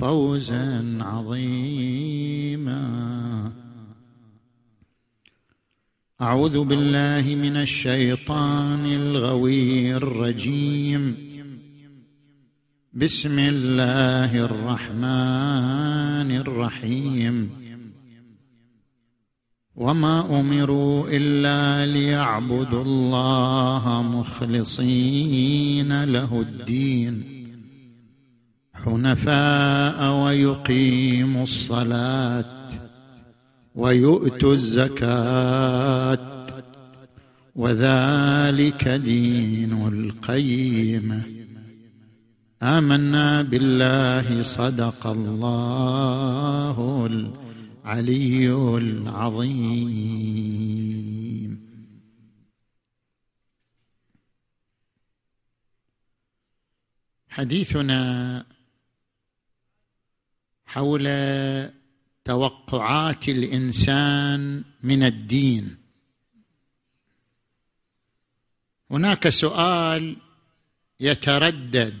فوزا عظيما. أعوذ بالله من الشيطان الغوي الرجيم. بسم الله الرحمن الرحيم. وما أمروا إلا ليعبدوا الله مخلصين له الدين. حنفاء ويقيموا الصلاة ويؤتوا الزكاة وذلك دين القيمه آمنا بالله صدق الله العلي العظيم. حديثنا حول توقعات الإنسان من الدين. هناك سؤال يتردد.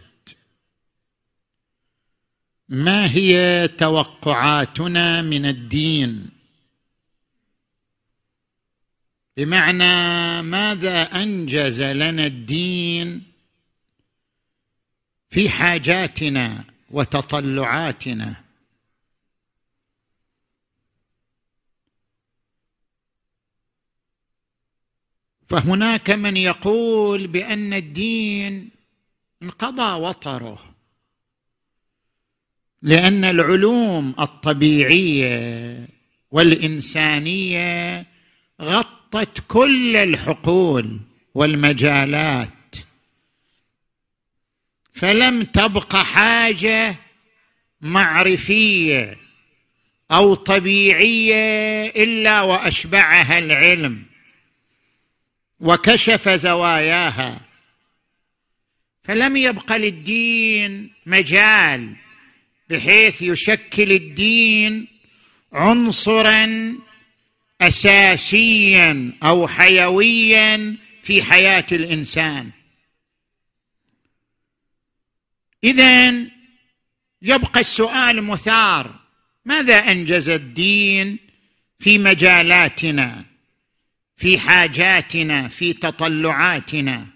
ما هي توقعاتنا من الدين؟ بمعنى ماذا أنجز لنا الدين في حاجاتنا وتطلعاتنا؟ فهناك من يقول بأن الدين انقضى وطره لأن العلوم الطبيعية والإنسانية غطت كل الحقول والمجالات. فلم تبق حاجة معرفية أو طبيعية إلا وأشبعها العلم. وكشف زواياها. فلم يبق للدين مجال بحيث يشكل الدين عنصرا اساسيا أو حيويا في حياة الإنسان. اذا يبقى السؤال مثار ماذا أنجز الدين في مجالاتنا؟ في حاجاتنا في تطلعاتنا.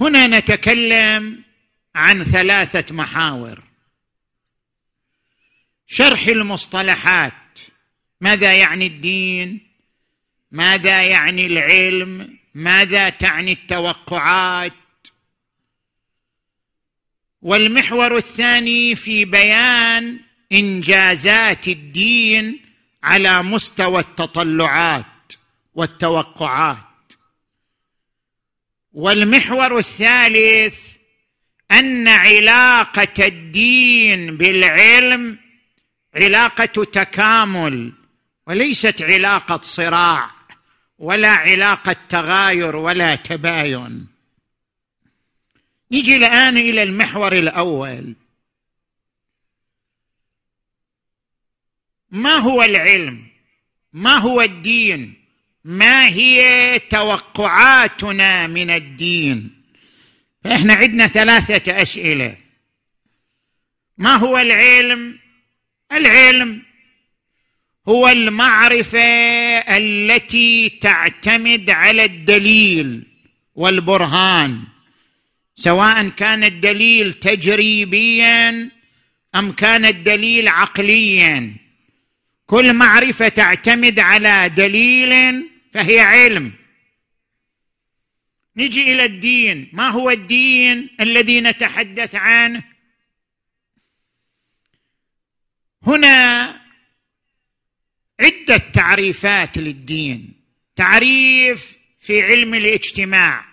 هنا نتكلم عن ثلاثة محاور. شرح المصطلحات. ماذا يعني الدين؟ ماذا يعني العلم؟ ماذا تعني التوقعات؟ والمحور الثاني في بيان إنجازات الدين على مستوى التطلعات والتوقعات. والمحور الثالث أن علاقة الدين بالعلم علاقة تكامل وليست علاقة صراع ولا علاقة تغاير ولا تباين. نجي الآن إلى المحور الأول. ما هو العلم؟ ما هو الدين؟ ما هي توقعاتنا من الدين؟ فاحنا عندنا ثلاثة أسئلة. ما هو العلم؟ العلم هو المعرفة التي تعتمد على الدليل والبرهان. سواء كان الدليل تجريبيا أم كان الدليل عقليا. كل معرفة تعتمد على دليل فهي علم. نجي إلى الدين. ما هو الدين الذي نتحدث عنه؟ هنا عدة تعريفات للدين. تعريف في علم الاجتماع.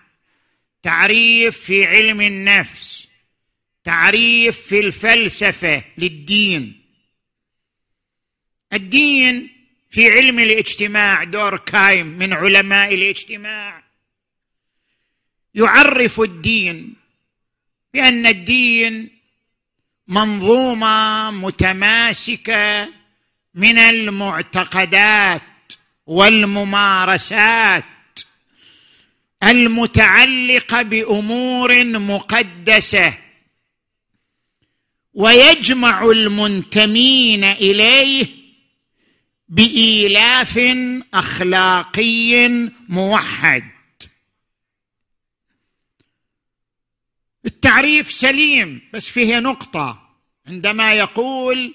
تعريف في علم النفس. تعريف في الفلسفة للدين. الدين في علم الاجتماع دور كايم من علماء الاجتماع. يعرف الدين بأن الدين منظومة متماسكة من المعتقدات والممارسات المتعلقة بأمور مقدسة ويجمع المنتمين إليه بإيلاف أخلاقي موحد. التعريف سليم بس فيه نقطة. عندما يقول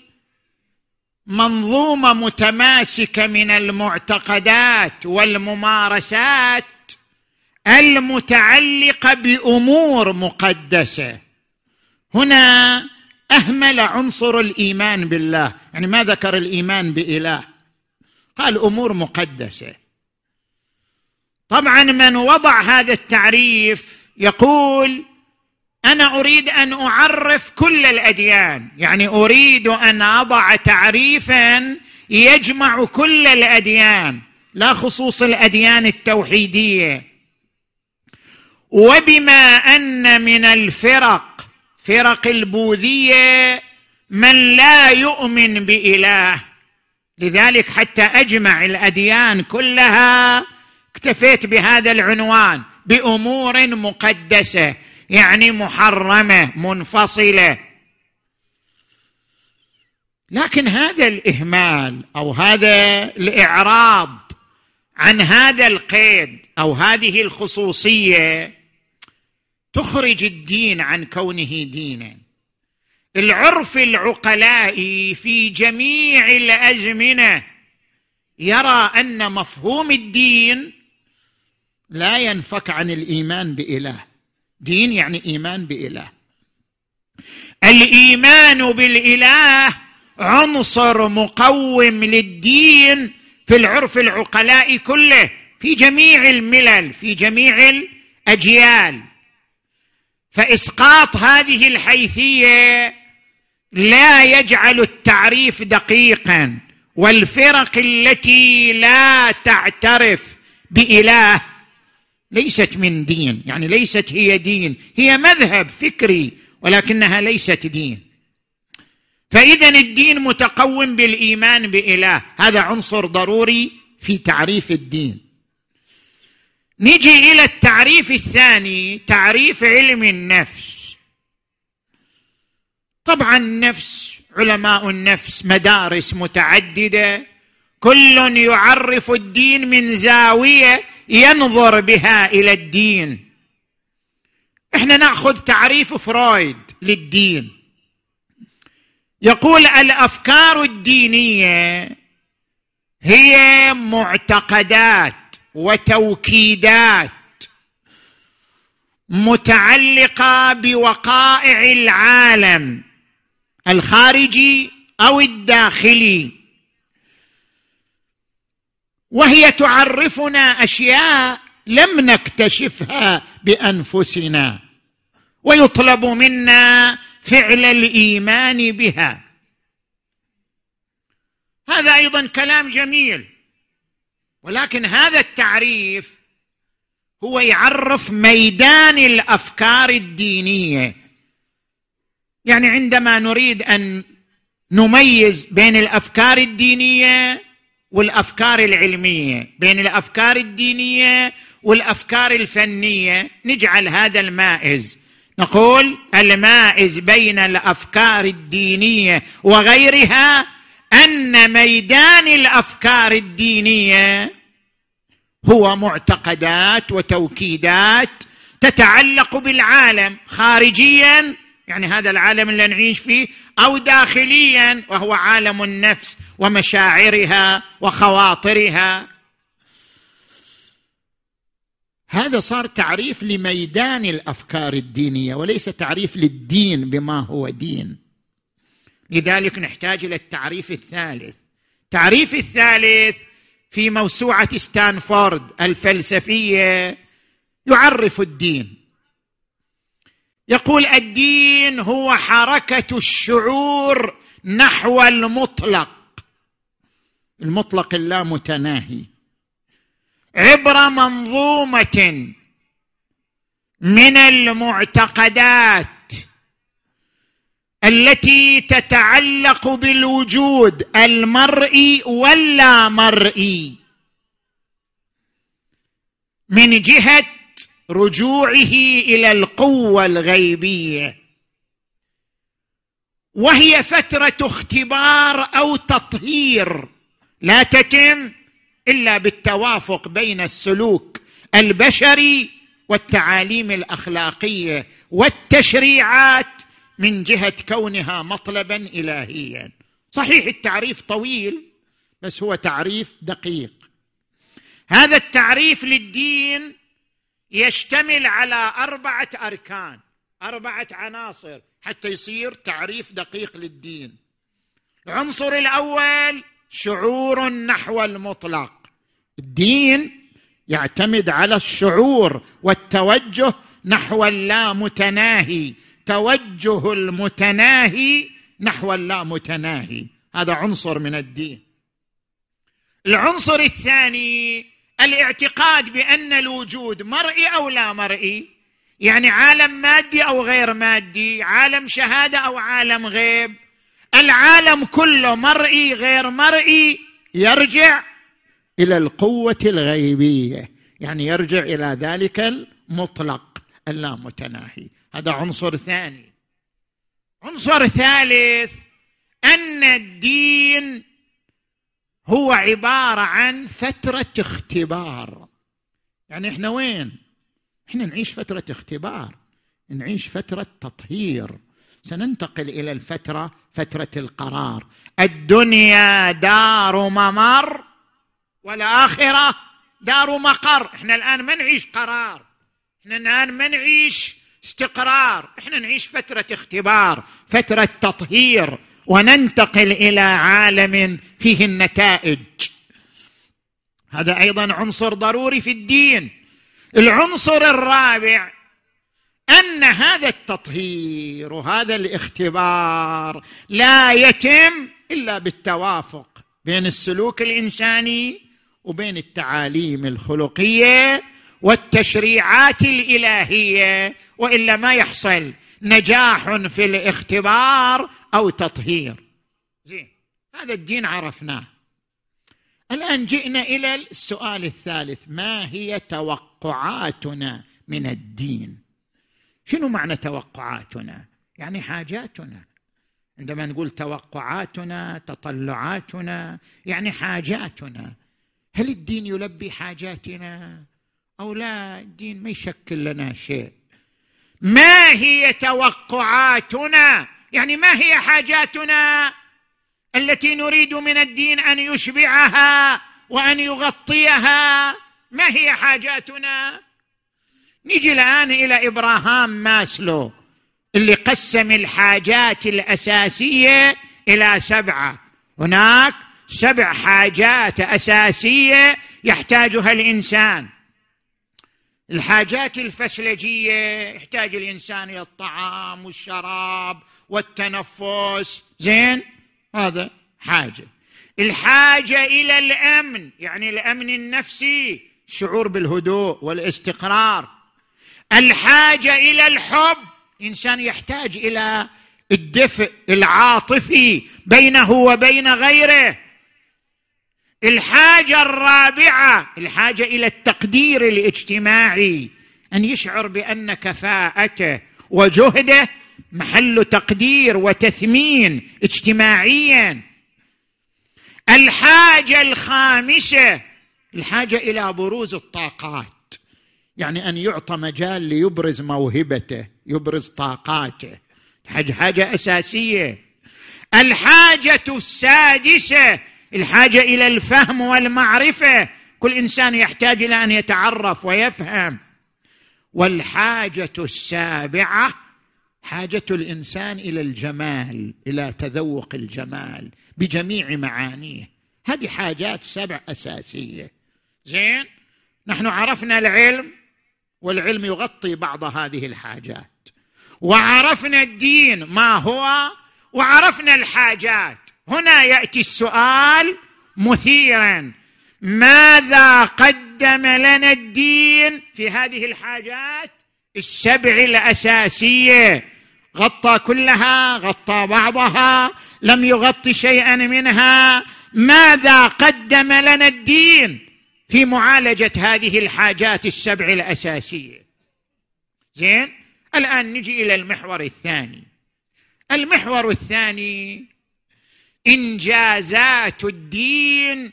منظومة متماسكة من المعتقدات والممارسات المتعلقة بأمور مقدسة. هنا أهمل عنصر الإيمان بالله. يعني ما ذكر الإيمان بإله؟ قال أمور مقدسة. طبعا من وضع هذا التعريف يقول أنا أريد أن أعرف كل الأديان يعني أريد أن أضع تعريفا يجمع كل الأديان لا خصوص الأديان التوحيدية. وبما أن من الفرق فرق البوذية من لا يؤمن بإله. لذلك حتى أجمع الأديان كلها اكتفيت بهذا العنوان بأمور مقدسة يعني محرمة منفصلة. لكن هذا الإهمال أو هذا الإعراض عن هذا القيد أو هذه الخصوصية تخرج الدين عن كونه دينا. العرف العقلائي في جميع الأزمنة. يرى أن مفهوم الدين لا ينفك عن الإيمان بإله. دين يعني إيمان بإله. الإيمان بالإله عنصر مقوم للدين في العرف العقلاء كله في جميع الملل في جميع الأجيال. فإسقاط هذه الحيثية لا يجعل التعريف دقيقا والفرق التي لا تعترف بإله ليست من دين يعني ليست هي دين هي مذهب فكري ولكنها ليست دين. فاذا الدين متقوم بالإيمان بإله هذا عنصر ضروري في تعريف الدين. نجي إلى التعريف الثاني تعريف علم النفس. طبعا النفس علماء النفس مدارس متعددة كل يعرف الدين من زاوية ينظر بها إلى الدين. إحنا نأخذ تعريف فرويد للدين. يقول الأفكار الدينية هي معتقدات وتوكيدات متعلقة بوقائع العالم. الخارجي أو الداخلي. وهي تعرفنا أشياء لم نكتشفها بأنفسنا. ويطلب منا فعل الإيمان بها. هذا أيضا كلام جميل. ولكن هذا التعريف هو يعرف ميدان الأفكار الدينية. يعني عندما نريد أن نميز بين الأفكار الدينية والأفكار العلمية بين الأفكار الدينية والأفكار الفنية نجعل هذا المائز. نقول المائز بين الأفكار الدينية وغيرها أن ميدان الأفكار الدينية هو معتقدات وتوكيدات تتعلق بالعالم خارجيا يعني هذا العالم اللي نعيش فيه أو داخليا وهو عالم النفس ومشاعرها وخواطرها. هذا صار تعريف لميدان الأفكار الدينية وليس تعريف للدين بما هو دين. لذلك نحتاج إلى التعريف الثالث. التعريف الثالث في موسوعة ستانفورد الفلسفية يعرف الدين. يقول الدين هو حركة الشعور نحو المطلق. المطلق اللامتناهي. عبر منظومة من المعتقدات التي تتعلق بالوجود المرئي واللا مرئي من جهة رجوعه إلى القوة الغيبية. وهي فترة اختبار أو تطهير. لا تتم إلا بالتوافق بين السلوك البشري والتعاليم الأخلاقية والتشريعات من جهة كونها مطلبا الهيا. صحيح التعريف طويل بس هو تعريف دقيق. هذا التعريف للدين يشتمل على أربعة أركان أربعة عناصر حتى يصير تعريف دقيق للدين. العنصر الأول شعور نحو المطلق. الدين يعتمد على الشعور والتوجه نحو اللامتناهي. توجه المتناهي نحو اللامتناهي. هذا عنصر من الدين. العنصر الثاني الاعتقاد بأن الوجود مرئي أو لا مرئي يعني عالم مادي أو غير مادي عالم شهادة أو عالم غيب العالم كله مرئي غير مرئي يرجع إلى القوة الغيبية يعني يرجع إلى ذلك المطلق اللامتناهي. هذا عنصر ثاني. عنصر ثالث أن الدين هو عبارة عن فترة اختبار. يعني إحنا وين؟ إحنا نعيش فترة اختبار. نعيش فترة تطهير. سننتقل إلى الفترة فترة القرار. الدنيا دار ممر والآخرة دار مقر. إحنا الآن ما نعيش قرار. إحنا الآن ما نعيش استقرار. إحنا نعيش فترة اختبار فترة تطهير. وننتقل إلى عالم فيه النتائج. هذا أيضا عنصر ضروري في الدين. العنصر الرابع أن هذا التطهير وهذا الاختبار لا يتم إلا بالتوافق بين السلوك الإنساني وبين التعاليم الخلقية والتشريعات الإلهية وإلا ما يحصل نجاح في الاختبار أو تطهير. زين هذا الدين عرفناه. الآن جئنا إلى السؤال الثالث ما هي توقعاتنا من الدين؟ شنو معنى توقعاتنا؟ يعني حاجاتنا. عندما نقول توقعاتنا تطلعاتنا يعني حاجاتنا. هل الدين يلبي حاجاتنا؟ أو لا الدين ما يشكل لنا شيء. ما هي توقعاتنا؟ يعني ما هي حاجاتنا التي نريد من الدين أن يشبعها وأن يغطيها؟ ما هي حاجاتنا؟ نجي الآن إلى إبراهام ماسلو اللي قسم الحاجات الأساسية إلى سبعة. هناك سبع حاجات أساسية يحتاجها الإنسان. الحاجات الفسلجية يحتاج الإنسان إلى الطعام والشراب والتنفس. زين؟ هذا حاجة. الحاجة إلى الأمن يعني الأمن النفسي شعور بالهدوء والاستقرار. الحاجة إلى الحب إنسان يحتاج إلى الدفء العاطفي بينه وبين غيره. الحاجة الرابعة الحاجة إلى التقدير الاجتماعي أن يشعر بأن كفاءته وجهده محل تقدير وتثمين اجتماعيا. الحاجة الخامسة الحاجة إلى بروز الطاقات. يعني أن يعطى مجال ليبرز موهبته يبرز طاقاته. حاجة أساسية. الحاجة السادسة الحاجة إلى الفهم والمعرفة. كل إنسان يحتاج إلى أن يتعرف ويفهم. والحاجة السابعة حاجة الإنسان إلى الجمال إلى تذوق الجمال بجميع معانيه. هذه حاجات سبع أساسية. زين؟ نحن عرفنا العلم والعلم يغطي بعض هذه الحاجات. وعرفنا الدين ما هو وعرفنا الحاجات. هنا يأتي السؤال مثيرا. ماذا قدم لنا الدين في هذه الحاجات؟ السبع الأساسية. غطى كلها غطى بعضها لم يغطي شيئا منها. ماذا قدم لنا الدين في معالجة هذه الحاجات السبع الأساسية؟ زين الآن نجي إلى المحور الثاني. المحور الثاني إنجازات الدين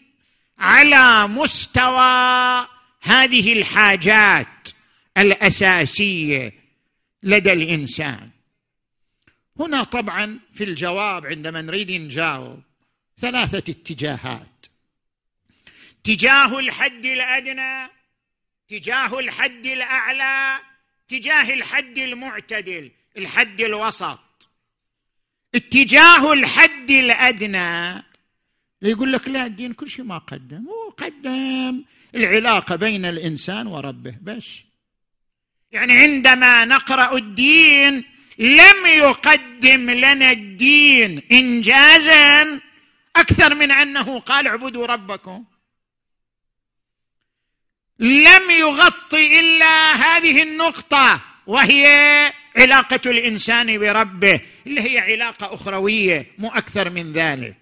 على مستوى هذه الحاجات الأساسية لدى الإنسان. هنا طبعا في الجواب عندما نريد نجاوب ثلاثة اتجاهات. تجاه الحد الأدنى تجاه الحد الأعلى تجاه الحد المعتدل الحد الوسط. اتجاه الحد الأدنى يقول لك لا الدين كل شيء ما قدم. هو قدم العلاقة بين الإنسان وربه بس. يعني عندما نقرأ الدين لم يقدم لنا الدين انجازا أكثر من أنه قال اعبدوا ربكم. لم يغطي إلا هذه النقطة وهي علاقة الإنسان بربه اللي هي علاقة أخروية مو أكثر من ذلك.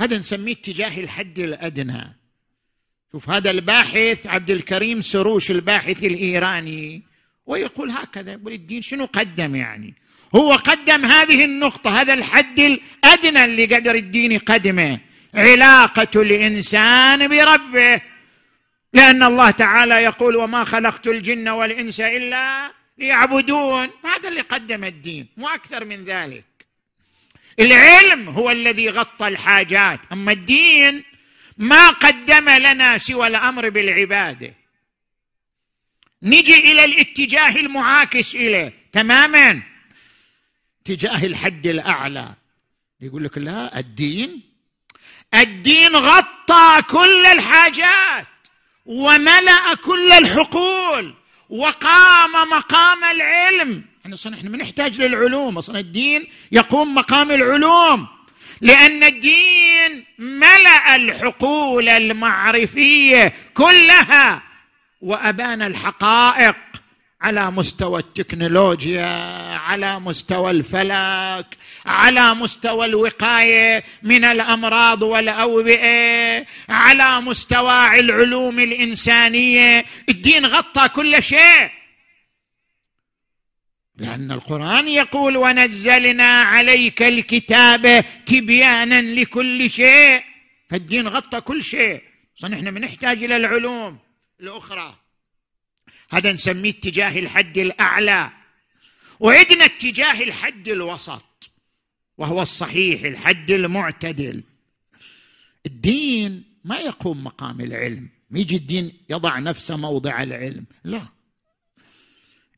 هذا نسميه اتجاه الحد الأدنى. شوف هذا الباحث عبد الكريم سروش الباحث الإيراني ويقول هكذا يقول الدين شنو قدم يعني؟ هو قدم هذه النقطة هذا الحد الأدنى اللي قدر الدين يقدمه علاقة الإنسان بربه. لأن الله تعالى يقول وما خلقت الجن والإنس إلا ليعبدون هذا اللي قدم الدين مو أكثر من ذلك. العلم هو الذي غطى الحاجات أما الدين ما قدم لنا سوى الأمر بالعبادة. نجي إلى الاتجاه المعاكس إليه. تماما. اتجاه الحد الأعلى. يقول لك لا الدين. الدين غطى كل الحاجات وملأ كل الحقول وقام مقام العلم. إحنا أصلا إحنا ما نحتاج للعلوم. أصلا الدين يقوم مقام العلوم. لأن الدين ملأ الحقول المعرفية كلها. وأبان الحقائق على مستوى التكنولوجيا على مستوى الفلك على مستوى الوقاية من الأمراض والأوبئة على مستوى العلوم الإنسانية. الدين غطى كل شيء. لأن القرآن يقول ونزلنا عليك الكتاب تبيانا لكل شيء فالدين غطى كل شيء. صنحنا بنحتاج إلى العلوم. الأخرى. هذا نسميه اتجاه الحد الأعلى. وعندنا اتجاه الحد الوسط وهو الصحيح الحد المعتدل. الدين ما يقوم مقام العلم. يجي الدين يضع نفسه موضع العلم. لا.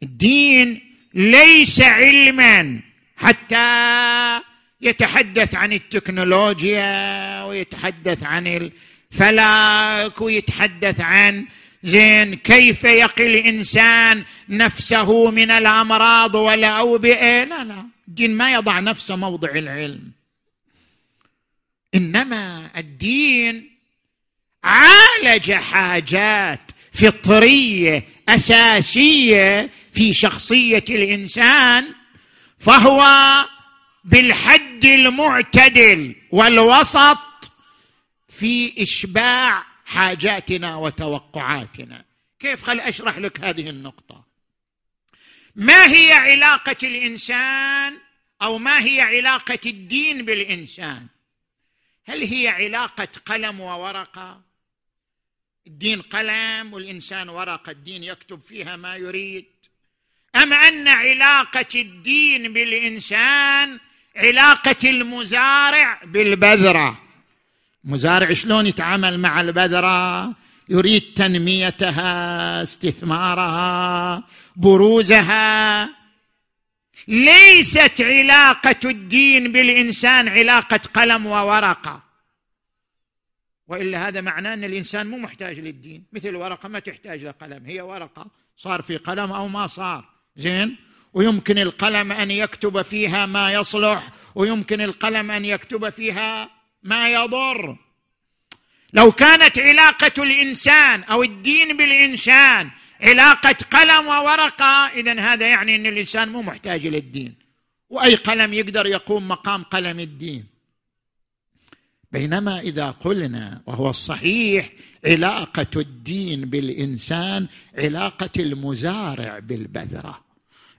الدين ليس علما حتى يتحدث عن التكنولوجيا ويتحدث عن الفلك ويتحدث عن زين كيف يقي الإنسان نفسه من الأمراض والأوبئة؟ لا لا. الدين ما يضع نفسه موضع العلم. إنما الدين عالج حاجات فطرية أساسية في شخصية الإنسان فهو بالحد المعتدل والوسط في إشباع حاجاتنا وتوقعاتنا. كيف خل أشرح لك هذه النقطة؟ ما هي علاقة الإنسان أو ما هي علاقة الدين بالإنسان؟ هل هي علاقة قلم وورقة؟ الدين قلم والإنسان ورقة الدين يكتب فيها ما يريد. أم أن علاقة الدين بالإنسان علاقة المزارع بالبذرة؟ مزارع شلون يتعامل مع البذرة؟ يريد تنميتها استثمارها بروزها. ليست علاقة الدين بالإنسان علاقة قلم وورقة. وإلا هذا معناه أن الإنسان مو محتاج للدين. مثل الورقه ما تحتاج لقلم. هي ورقة. صار في قلم أو ما صار. زين؟ ويمكن القلم أن يكتب فيها ما يصلح ويمكن القلم أن يكتب فيها ما يضر. لو كانت علاقة الإنسان أو الدين بالإنسان علاقة قلم وورقة اذا هذا يعني إن الإنسان مو محتاج إلى الدين. وأي قلم يقدر يقوم مقام قلم الدين. بينما إذا قلنا وهو الصحيح علاقة الدين بالإنسان علاقة المزارع بالبذرة.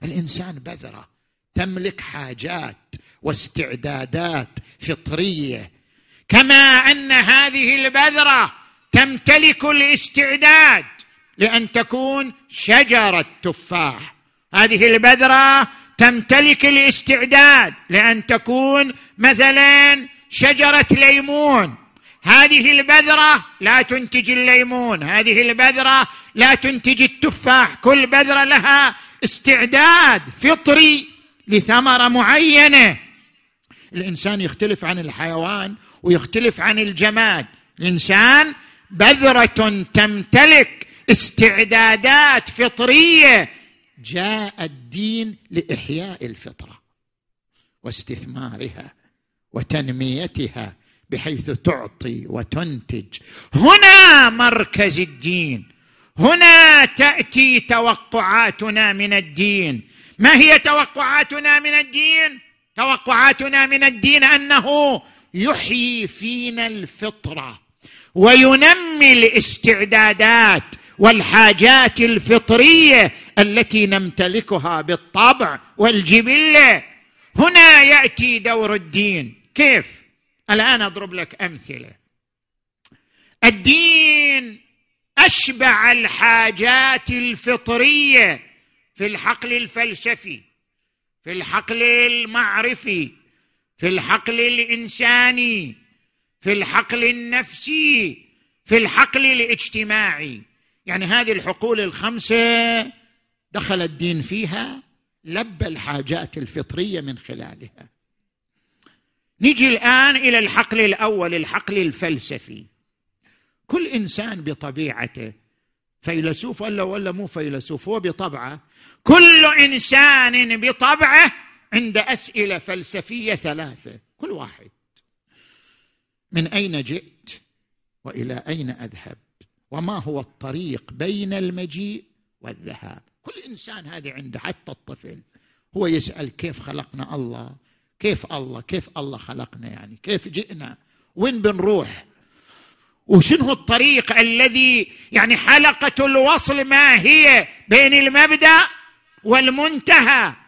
الإنسان بذرة تملك حاجات واستعدادات فطرية كما أن هذه البذرة تمتلك الاستعداد لأن تكون شجرة تفاح. هذه البذرة تمتلك الاستعداد لأن تكون مثلا شجرة ليمون. هذه البذرة لا تنتج الليمون. هذه البذرة لا تنتج التفاح. كل بذرة لها استعداد فطري لثمرة معينة. الإنسان يختلف عن الحيوان ويختلف عن الجماد. الإنسان بذرة تمتلك استعدادات فطرية. جاء الدين لإحياء الفطرة واستثمارها وتنميتها بحيث تعطي وتنتج. هنا مركز الدين. هنا تأتي توقعاتنا من الدين. ما هي توقعاتنا من الدين؟ توقعاتنا من الدين أنه يحيي فينا الفطرة وينمي الاستعدادات والحاجات الفطرية التي نمتلكها بالطبع والجبلة. هنا يأتي دور الدين. كيف؟ الآن أضرب لك أمثلة. الدين أشبع الحاجات الفطرية في الحقل الفلسفي في الحقل المعرفي في الحقل الإنساني في الحقل النفسي في الحقل الاجتماعي. يعني هذه الحقول الخمسة دخل الدين فيها لبى الحاجات الفطرية من خلالها. نجي الآن إلى الحقل الأول الحقل الفلسفي. كل إنسان بطبيعته فيلسوف ولا ولا مو فيلسوف هو بطبعه. كل إنسان بطبعه عند أسئلة فلسفية ثلاثة. كل واحد. من أين جئت وإلى أين أذهب وما هو الطريق بين المجيء والذهاب؟ كل إنسان هذه عنده حتى الطفل. هو يسأل كيف خلقنا الله؟ كيف الله؟ كيف الله خلقنا يعني؟ كيف جئنا؟ وين بنروح؟ وشنو الطريق الذي يعني حلقة الوصل ما هي بين المبدأ والمنتهى؟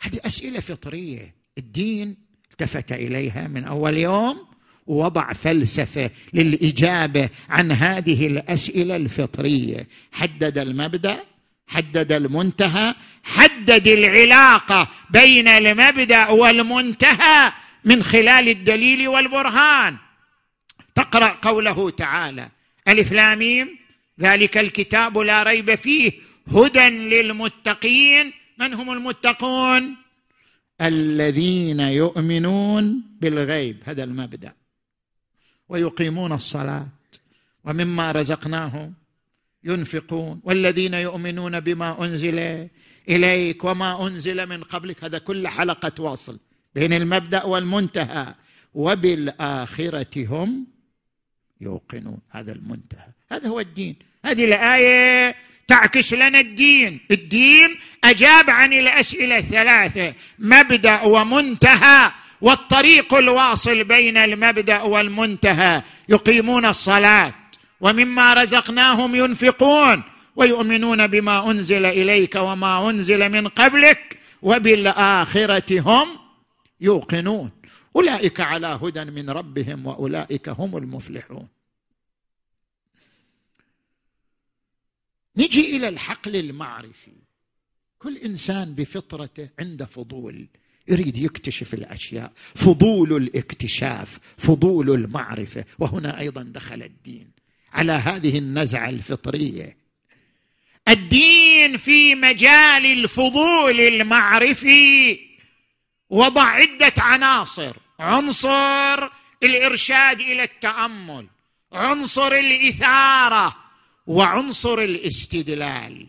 هذه أسئلة فطرية. الدين التفت إليها من أول يوم ووضع فلسفة للإجابة عن هذه الأسئلة الفطرية. حدد المبدأ حدد المنتهى حدد العلاقة بين المبدأ والمنتهى من خلال الدليل والبرهان. تقرأ قوله تعالى ألف لاميم ذلك الكتاب لا ريب فيه هدى للمتقين من هم المتقون؟ الذين يؤمنون بالغيب هذا المبدأ. ويقيمون الصلاة ومما رزقناهم ينفقون. والذين يؤمنون بما أنزل إليك وما أنزل من قبلك هذا كل حلقة واصل. بين المبدأ والمنتهى. وبالآخرة هم يوقنون هذا المنتهى. هذا هو الدين. هذه الآية تعكس لنا الدين. الدين أجاب عن الأسئلة الثلاثة مبدأ ومنتهى والطريق الواصل بين المبدأ والمنتهى. يقيمون الصلاة ومما رزقناهم ينفقون ويؤمنون بما أنزل إليك وما أنزل من قبلك وبالآخرة هم يوقنون. أولئك على هدى من ربهم وأولئك هم المفلحون. نجي إلى الحقل المعرفي. كل إنسان بفطرته عنده فضول يريد يكتشف الأشياء. فضول الاكتشاف فضول المعرفة. وهنا أيضا دخل الدين. على هذه النزعة الفطرية. الدين في مجال الفضول المعرفي. وضع عدة عناصر. عنصر الإرشاد إلى التأمل. عنصر الإثارة. وعنصر الاستدلال.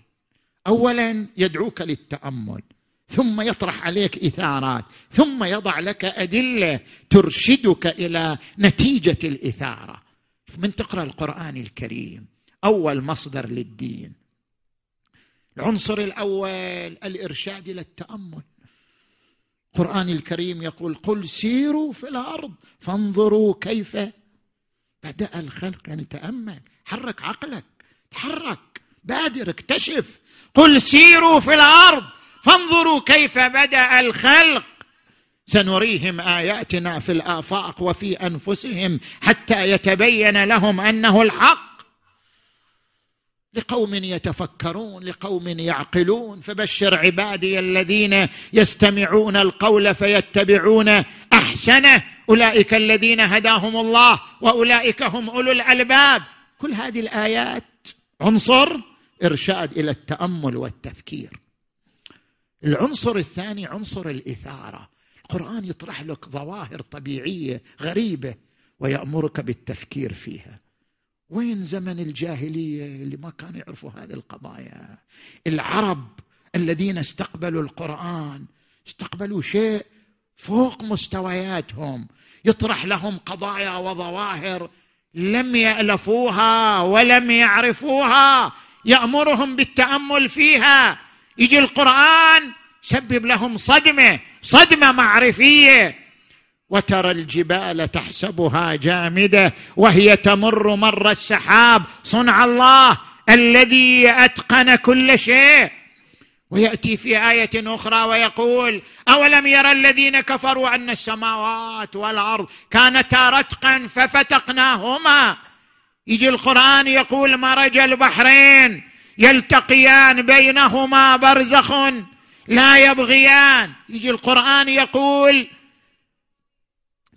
اولا يدعوك للتأمل ثم يطرح عليك إثارات ثم يضع لك أدلة ترشدك إلى نتيجة الإثارة. من تقرأ القرآن الكريم أول مصدر للدين. العنصر الأول الإرشاد إلى التأمل. القرآن الكريم يقول قل سيروا في الأرض فانظروا كيف بدأ الخلق. يعني تأمل حرك عقلك. تحرك بادر اكتشف. قل سيروا في الأرض فانظروا كيف بدأ الخلق. سنريهم آياتنا في الآفاق وفي أنفسهم حتى يتبين لهم أنه الحق. لقوم يتفكرون لقوم يعقلون. فبشر عبادي الذين يستمعون القول فيتبعون أحسنه. أولئك الذين هداهم الله وأولئك هم أولو الألباب. كل هذه الآيات عنصر إرشاد إلى التأمل والتفكير. العنصر الثاني عنصر الإثارة. القرآن يطرح لك ظواهر طبيعية غريبة ويأمرك بالتفكير فيها. وين زمن الجاهلية اللي ما كانوا يعرفوا هذه القضايا؟ العرب الذين استقبلوا القرآن استقبلوا شيء فوق مستوياتهم. يطرح لهم قضايا وظواهر لم يألفوها ولم يعرفوها يأمرهم بالتأمل فيها. يجي القرآن سبب لهم صدمة صدمة معرفية. وترى الجبال تحسبها جامدة وهي تمر مر السحاب. صنع الله الذي أتقن كل شيء. ويأتي في آية أخرى ويقول أولم يرى الذين كفروا أن السماوات والأرض كانتا رتقا ففتقناهما؟ يجي القرآن يقول مرج البحرين يلتقيان بينهما برزخ لا يبغيان. يجي القرآن يقول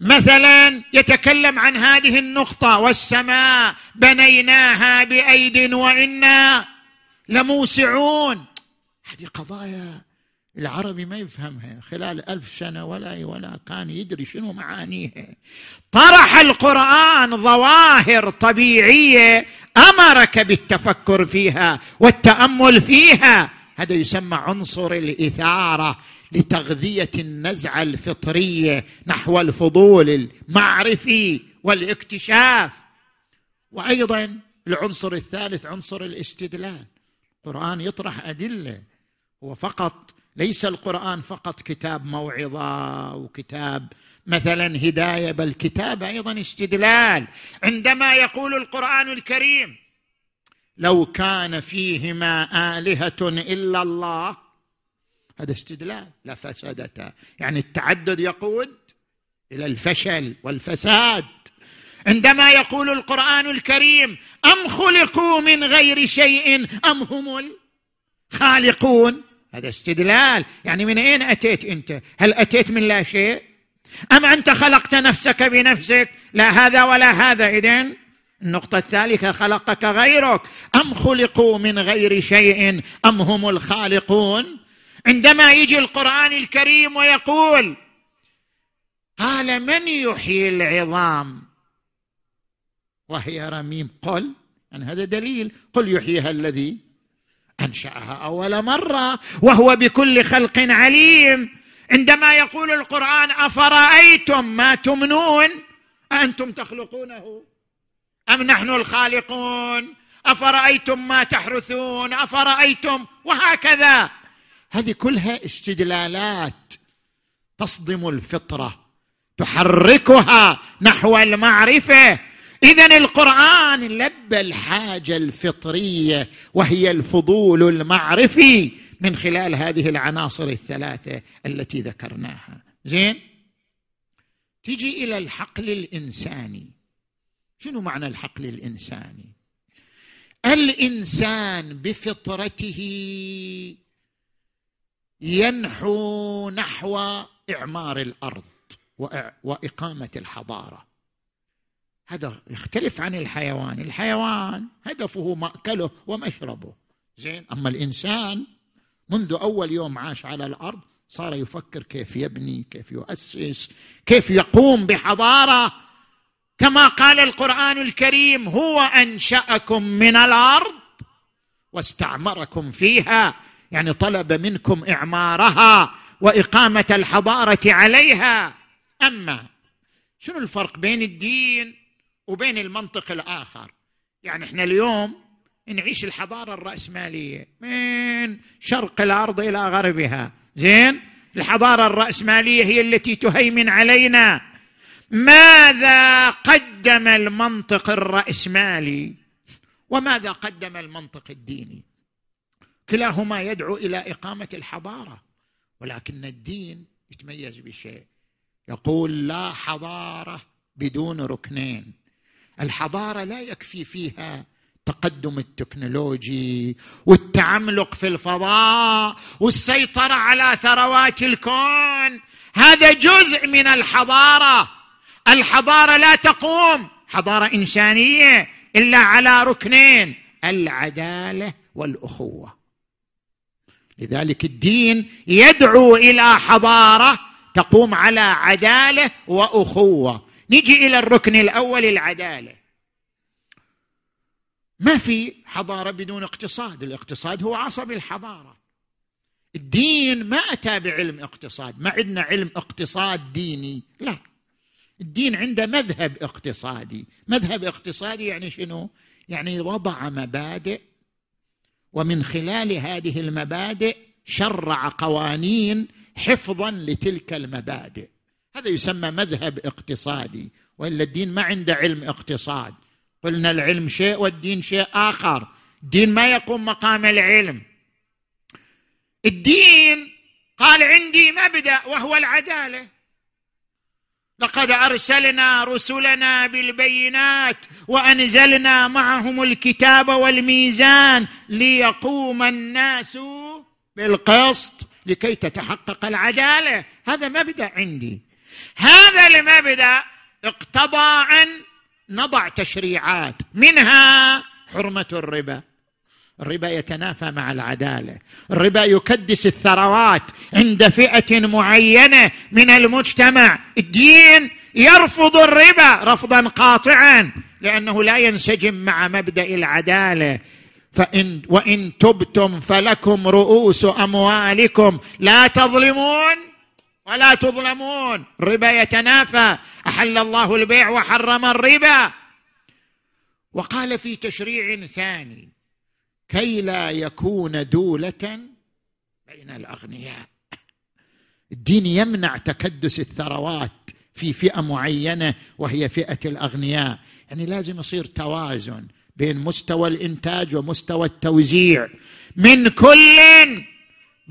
مثلا يتكلم عن هذه النقطة والسماء بنيناها بأيد وإنا لموسعون. هذه قضايا العربي ما يفهمها. خلال ألف سنة ولا ولا كان يدري شنو معانيها. طرح القرآن ظواهر طبيعية أمرك بالتفكر فيها والتأمل فيها. هذا يسمى عنصر الإثارة لتغذية النزعة الفطرية نحو الفضول المعرفي والاكتشاف. وأيضا العنصر الثالث عنصر الاستدلال. القرآن يطرح أدلة هو فقط ليس القرآن فقط كتاب موعظة وكتاب مثلا هداية بل كتاب أيضا استدلال. عندما يقول القرآن الكريم لو كان فيهما آلهة إلا الله هذا استدلال لفسدتا يعني التعدد يقود إلى الفشل والفساد. عندما يقول القرآن الكريم أم خلقوا من غير شيء أم هم الخالقون؟ هذا استدلال. يعني من أين أتيت أنت؟ هل أتيت من لا شيء؟ أم أنت خلقت نفسك بنفسك؟ لا هذا ولا هذا. إذن النقطة الثالثة خلقك غيرك. أم خلقوا من غير شيء؟ أم هم الخالقون؟ عندما يجي القرآن الكريم ويقول قال من يحيي العظام؟ وهي رميم. قل يعني هذا دليل. قل يحييها الذي أنشأها أول مرة وهو بكل خلق عليم. عندما يقول القرآن أفرأيتم ما تمنون؟ أنتم تخلقونه؟ أم نحن الخالقون؟ أفرأيتم ما تحرثون؟ أفرأيتم؟ وهكذا. هذه كلها استدلالات تصدم الفطرة تحركها نحو المعرفة. اذا القرآن لبى الحاجة الفطرية وهي الفضول المعرفي من خلال هذه العناصر الثلاثة التي ذكرناها. زين؟ تجي إلى الحقل الإنساني. شنو معنى الحقل الإنساني؟ الإنسان بفطرته ينحو نحو إعمار الأرض وإقامة الحضارة. هذا يختلف عن الحيوان. الحيوان هدفه مأكله ومشربه. زين؟ أما الإنسان منذ أول يوم عاش على الأرض صار يفكر كيف يبني كيف يؤسس كيف يقوم بحضارة. كما قال القرآن الكريم هو أنشأكم من الأرض واستعمركم فيها. يعني طلب منكم إعمارها وإقامة الحضارة عليها. أما شنو الفرق بين الدين وبين المنطق الآخر. يعني إحنا اليوم نعيش الحضارة الرأسمالية. من شرق الأرض إلى غربها. زين؟ الحضارة الرأسمالية هي التي تهيمن علينا. ماذا قدم المنطق الرأسمالي؟ وماذا قدم المنطق الديني؟ كلاهما يدعو إلى إقامة الحضارة ولكن الدين يتميز بشيء. يقول لا حضارة بدون ركنين. الحضارة لا يكفي فيها التقدم التكنولوجي والتعملق في الفضاء والسيطرة على ثروات الكون. هذا جزء من الحضارة. الحضارة لا تقوم. حضارة إنسانية إلا على ركنين العدالة والأخوة. لذلك الدين يدعو إلى حضارة تقوم على عدالة وأخوة. نجي إلى الركن الأول العدالة. ما في حضارة بدون اقتصاد. الاقتصاد هو عصب الحضارة. الدين ما أتى بعلم اقتصاد. ما عندنا علم اقتصاد ديني. لا. الدين عنده مذهب اقتصادي. مذهب اقتصادي يعني شنو؟ يعني وضع مبادئ ومن خلال هذه المبادئ شرع قوانين حفظا لتلك المبادئ. هذا يسمى مذهب اقتصادي وإلا الدين ما عنده علم اقتصاد. قلنا العلم شيء والدين شيء آخر. الدين ما يقوم مقام العلم. الدين قال عندي مبدأ وهو العدالة. لقد أرسلنا رسلنا بالبينات وأنزلنا معهم الكتاب والميزان ليقوم الناس بالقسط لكي تتحقق العدالة. هذا مبدأ عندي. هذا المبدا اقتضى أن نضع تشريعات منها حرمة الربا. الربا يتنافى مع العدالة. الربا يكدس الثروات عند فئة معينة من المجتمع. الدين يرفض الربا رفضا قاطعا لأنه لا ينسجم مع مبدأ العدالة. فإن وإن تبتم فلكم رؤوس أموالكم. لا تظلمون ولا تظلمون. الربا يتنافى. أحل الله البيع وحرم الربا. وقال في تشريع ثاني كي لا يكون دولة بين الأغنياء. الدين يمنع تكدس الثروات في فئة معينة وهي فئة الأغنياء. يعني لازم يصير توازن بين مستوى الإنتاج ومستوى التوزيع. من كل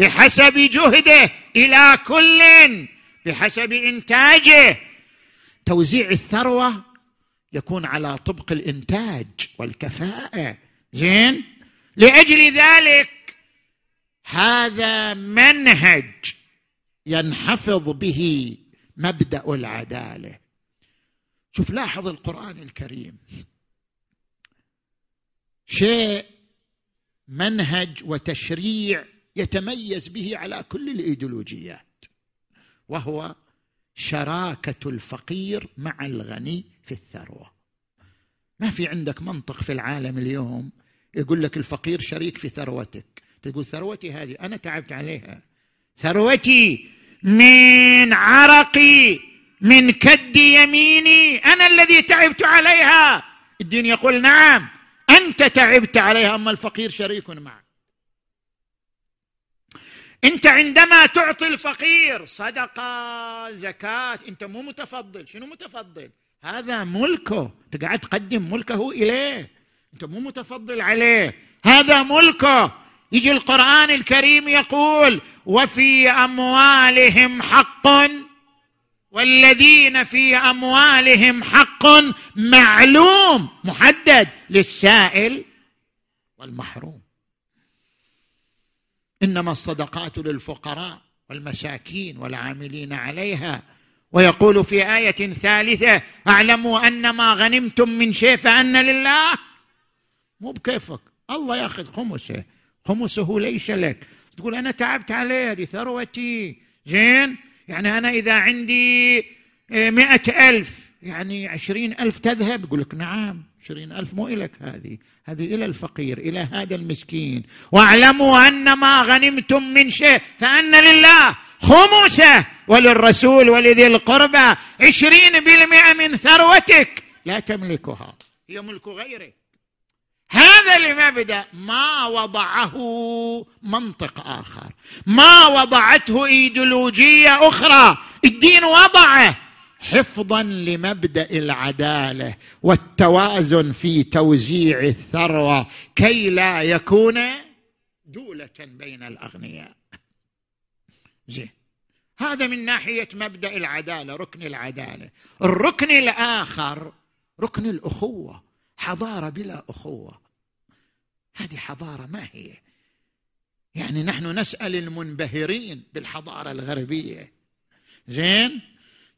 بحسب جهده إلى كل بحسب إنتاجه. توزيع الثروة يكون على طبق الإنتاج والكفاءة. زين؟ لأجل ذلك هذا منهج ينحفظ به مبدأ العدالة. شوف لاحظ القرآن الكريم. شيء منهج وتشريع يتميز به على كل الإيديولوجيات وهو شراكة الفقير مع الغني في الثروة. ما في عندك منطق في العالم اليوم يقول لك الفقير شريك في ثروتك. تقول ثروتي هذه أنا تعبت عليها. ثروتي من عرقي من كد يميني أنا الذي تعبت عليها. الدين يقول نعم أنت تعبت عليها أما الفقير شريك معك. انت عندما تعطي الفقير صدقة زكاة انت مو متفضل. شنو متفضل؟ هذا ملكه. انت قاعد تقدم ملكه إليه. انت مو متفضل عليه. هذا ملكه. يجي القرآن الكريم يقول وفي أموالهم حق والذين في أموالهم حق معلوم محدد للسائل والمحروم. إنما الصدقات للفقراء والمساكين والعاملين عليها. ويقول في آية ثالثة أعلموا أن ما غنمتم من شيء فأن لله. مو بكيفك. الله ياخذ خمسه. خمسه ليس لك. تقول أنا تعبت عليه هذه ثروتي. زين؟ يعني أنا إذا عندي مئة ألف يعني عشرين ألف تذهب؟ يقول لك نعم. عشرين ألف مو إلك هذه. هذه إلى الفقير إلى هذا المسكين. واعلموا أن ما غنمتم من شيء فأن لله خمسة وللرسول ولذي القربى عشرين بالمئة من ثروتك. لا تملكها هي ملك غيرك. هذا المبدا ما وضعه منطق آخر. ما وضعته إيديولوجية أخرى. الدين وضعه. حفظا لمبدأ العدالة والتوازن في توزيع الثروة كي لا يكون دولة بين الأغنياء. زين. هذا من ناحية مبدأ العدالة ركن العدالة. الركن الآخر ركن الأخوة. حضارة بلا أخوة. هذه حضارة ما هي؟ يعني نحن نسأل المنبهرين بالحضارة الغربية. زين.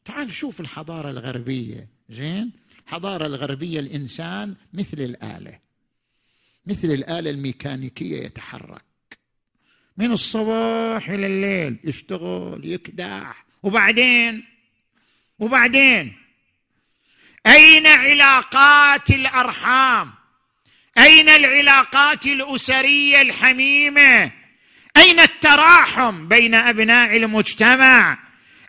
تعال شوف الحضارة الغربية. زين؟ الحضاره الغربية الإنسان مثل الآلة. مثل الآلة الميكانيكية يتحرك. من الصباح إلى الليل يشتغل يكدح. وبعدين؟ وبعدين؟ أين علاقات الأرحام؟ أين العلاقات الأسرية الحميمة؟ أين التراحم بين أبناء المجتمع؟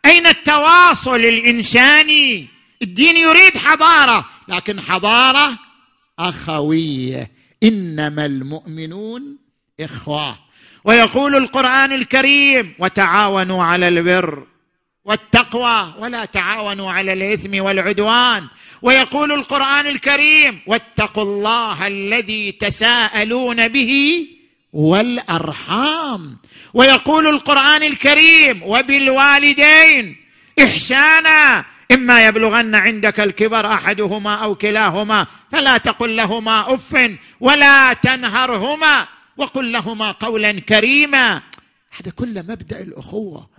أين التواصل الإنساني؟ الدين يريد حضارة. لكن حضارة أخوية. إنما المؤمنون إخوة. ويقول القرآن الكريم وتعاونوا على البر والتقوى ولا تعاونوا على الإثم والعدوان ويقول القرآن الكريم واتقوا الله الذي تساءلون به والأرحام. ويقول القرآن الكريم وبالوالدين إحسانا إما يبلغن عندك الكبر أحدهما أو كلاهما فلا تقل لهما أف ولا تنهرهما وقل لهما قولا كريما. هذا كله مبدأ الأخوة.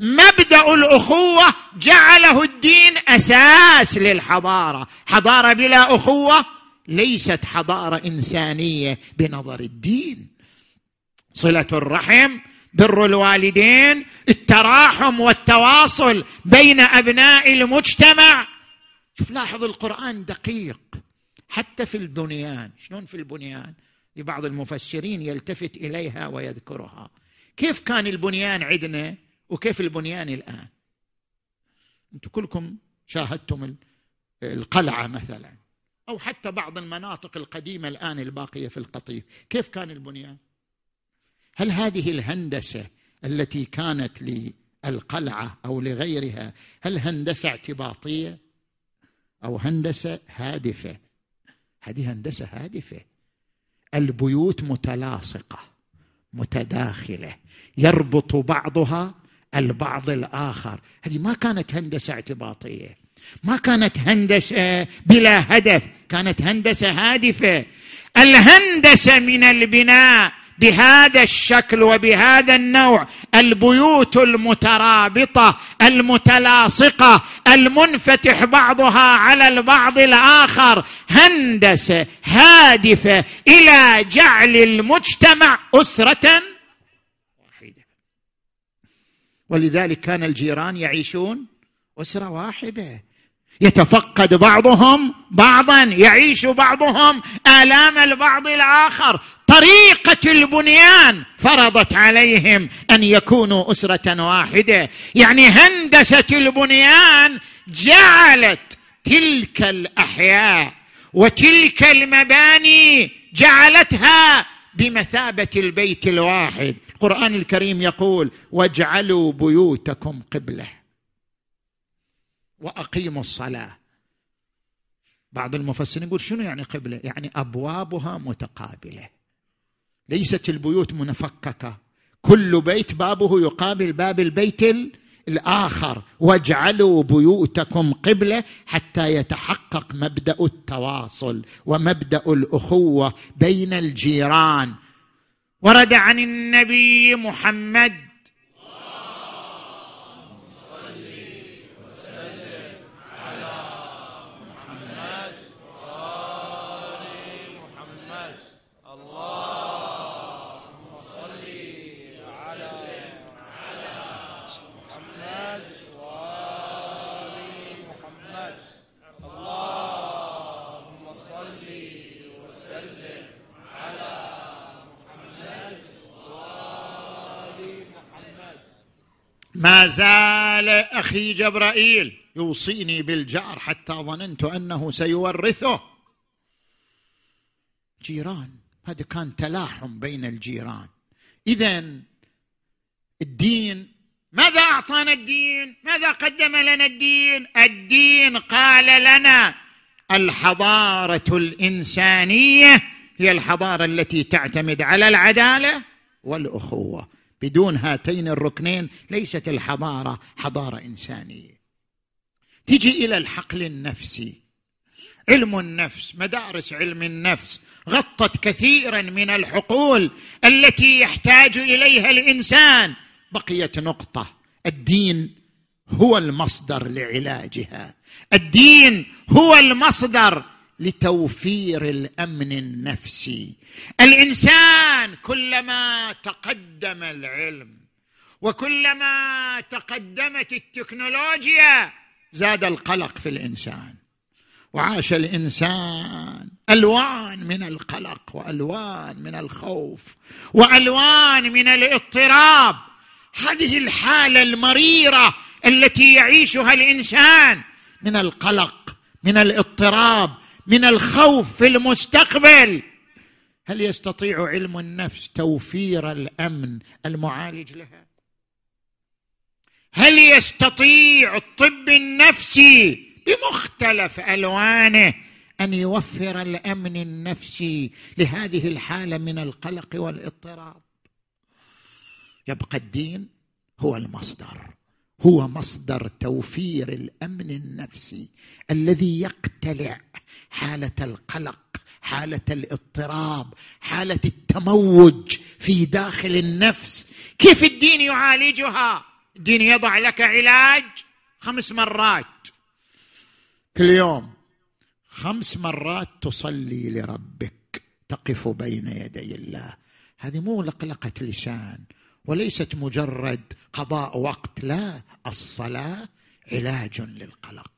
مبدأ الأخوة جعله الدين أساس للحضارة. حضارة بلا أخوة ليست حضارة إنسانية بنظر الدين. صلة الرحم بر الوالدين التراحم والتواصل بين أبناء المجتمع. شوف لاحظ القرآن دقيق حتى في البنيان. شلون في البنيان؟ لبعض المفسرين يلتفت إليها ويذكرها. كيف كان البنيان عندنا وكيف البنيان الآن؟ أنتم كلكم شاهدتم القلعة مثلا أو حتى بعض المناطق القديمة الآن الباقية في القطيف. كيف كان البنيان؟ هل هذه الهندسة التي كانت للقلعة أو لغيرها هل هندسة اعتباطية أو هندسة هادفة؟ هذه هندسة هادفة. البيوت متلاصقة متداخلة يربط بعضها البعض الآخر. هذه ما كانت هندسة اعتباطية. ما كانت هندسة بلا هدف كانت هندسة هادفة. الهندسة من البناء بهذا الشكل وبهذا النوع البيوت المترابطة المتلاصقة المنفتح بعضها على البعض الآخر هندسة هادفة إلى جعل المجتمع أسرة واحدة. ولذلك كان الجيران يعيشون أسرة واحدة. يتفقد بعضهم بعضا يعيش بعضهم آلام البعض الآخر. طريقة البنيان فرضت عليهم أن يكونوا أسرة واحدة. يعني هندسة البنيان جعلت تلك الأحياء وتلك المباني جعلتها بمثابة البيت الواحد. القرآن الكريم يقول واجعلوا بيوتكم قبلة. وأقيموا الصلاة. بعض المفسرين يقول شنو يعني قبلة؟ يعني أبوابها متقابلة. ليست البيوت منفككة. كل بيت بابه يقابل باب البيت الآخر. واجعلوا بيوتكم قبلة حتى يتحقق مبدأ التواصل ومبدأ الأخوة بين الجيران. ورد عن النبي محمد اللهم صل على على محمد وآل محمد اللهم صل وسلم على محمد وآل محمد ما زال أخي جبرائيل يوصيني بالجار حتى ظننت أنه سيورثه. جيران. هذا كان تلاحم بين الجيران. اذا الدين ماذا أعطانا الدين؟ ماذا قدم لنا الدين؟ الدين قال لنا الحضارة الإنسانية هي الحضارة التي تعتمد على العدالة والأخوة. بدون هاتين الركنين ليست الحضارة حضارة إنسانية. تجي إلى الحقل النفسي. علم النفس مدارس علم النفس غطت كثيرا من الحقول التي يحتاج إليها الإنسان. بقيت نقطة. الدين هو المصدر لعلاجها. الدين هو المصدر لتوفير الأمن النفسي. الإنسان كلما تقدم العلم وكلما تقدمت التكنولوجيا زاد القلق في الإنسان. وعاش الإنسان ألوان من القلق وألوان من الخوف وألوان من الاضطراب. هذه الحالة المريرة التي يعيشها الإنسان من القلق من الاضطراب من الخوف في المستقبل. هل يستطيع علم النفس توفير الأمن المعالج لها؟ هل يستطيع الطب النفسي بمختلف ألوانه أن يوفر الأمن النفسي لهذه الحالة من القلق والاضطراب. يبقى الدين هو المصدر هو مصدر توفير الأمن النفسي الذي يقتلع حالة القلق حالة الاضطراب حالة التموج في داخل النفس. كيف الدين يعالجها؟ الدين يضع لك علاج خمس مرات. كل يوم. خمس مرات تصلي لربك تقف بين يدي الله. هذه مو لقلقة لسان وليست مجرد قضاء وقت لا الصلاة علاج للقلق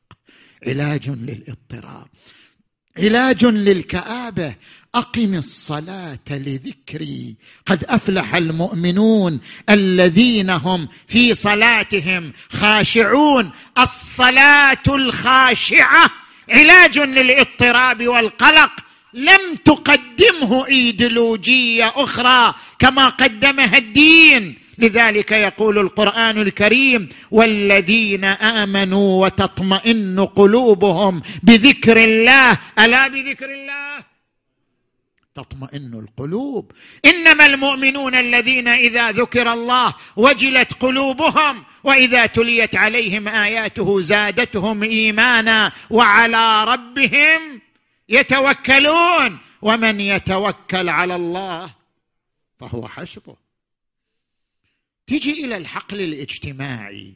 علاج للاضطراب. علاج للكآبة. أقم الصلاة لذكري. قد أفلح المؤمنون الذين هم في صلاتهم خاشعون. الصلاة الخاشعة علاج للاضطراب والقلق. لم تقدمه إيديولوجية أخرى كما قدمها الدين. لذلك يقول القرآن الكريم والذين آمنوا وتطمئن قلوبهم بذكر الله. ألا بذكر الله؟ تطمئن القلوب. إنما المؤمنون الذين إذا ذكر الله وجلت قلوبهم وإذا تليت عليهم آياته زادتهم إيمانا وعلى ربهم يتوكلون. ومن يتوكل على الله فهو حسبه. تجي إلى الحقل الاجتماعي.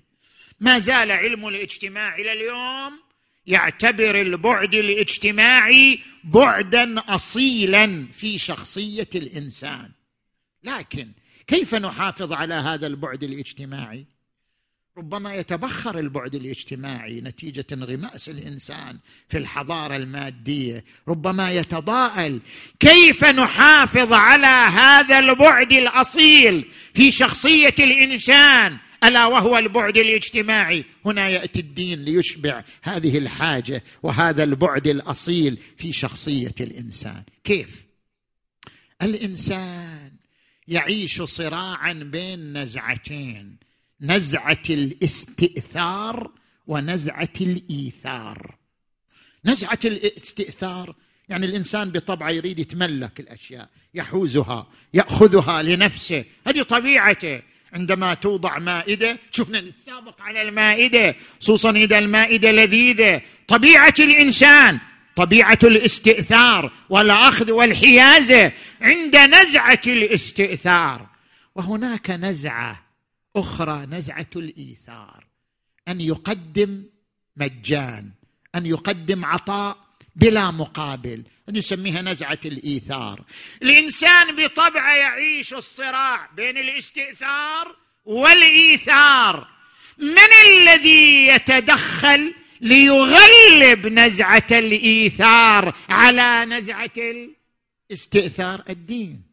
ما زال علم الاجتماع إلى اليوم يعتبر البعد الاجتماعي بعدا اصيلا في شخصية الإنسان. لكن كيف نحافظ على هذا البعد الاجتماعي؟ ربما يتبخر البعد الاجتماعي نتيجة انغماس الإنسان في الحضارة المادية. ربما يتضاءل كيف نحافظ على هذا البعد الأصيل في شخصية الإنسان ألا وهو البعد الاجتماعي. هنا يأتي الدين ليشبع هذه الحاجة وهذا البعد الأصيل في شخصية الإنسان. كيف؟ الإنسان يعيش صراعا بين نزعتين. نزعة الاستئثار ونزعة الإيثار. نزعة الاستئثار يعني الإنسان بطبعه يريد يتملك الأشياء يحوزها يأخذها لنفسه. هذه طبيعته. عندما توضع مائدة شفنا نتسابق على المائدة خصوصا إذا المائدة لذيذة. طبيعة الإنسان طبيعة الاستئثار والأخذ والحيازة عند نزعة الاستئثار. وهناك نزعة أخرى نزعة الإيثار. أن يقدم مجان أن يقدم عطاء بلا مقابل نسميها نزعة الإيثار. الإنسان بطبعه يعيش الصراع بين الاستئثار والإيثار. من الذي يتدخل ليغلب نزعة الإيثار على نزعة الاستئثار؟ الدين.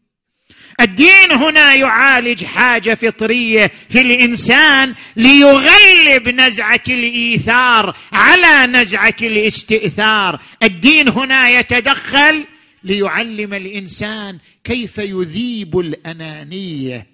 الدين هنا يعالج حاجة فطرية. في الإنسان ليغلب نزعة الإيثار على نزعة الاستئثار. الدين هنا يتدخل ليعلم الإنسان كيف يذيب الأنانية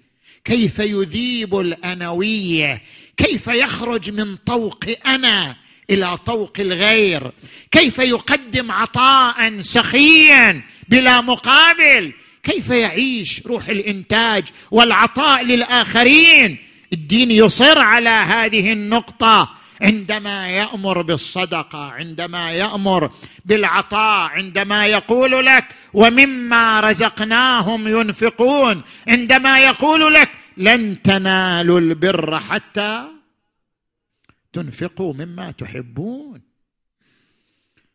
كيف يذيب الأنوية كيف يخرج من طوق أنا إلى طوق الغير كيف يقدم عطاء سخيا بلا مقابل. كيف يعيش روح الإنتاج والعطاء للآخرين؟ الدين يصر على هذه النقطة. عندما يأمر بالصدقة عندما يأمر بالعطاء عندما يقول لك ومما رزقناهم ينفقون عندما يقول لك لن تنالوا البر حتى تنفقوا مما تحبون.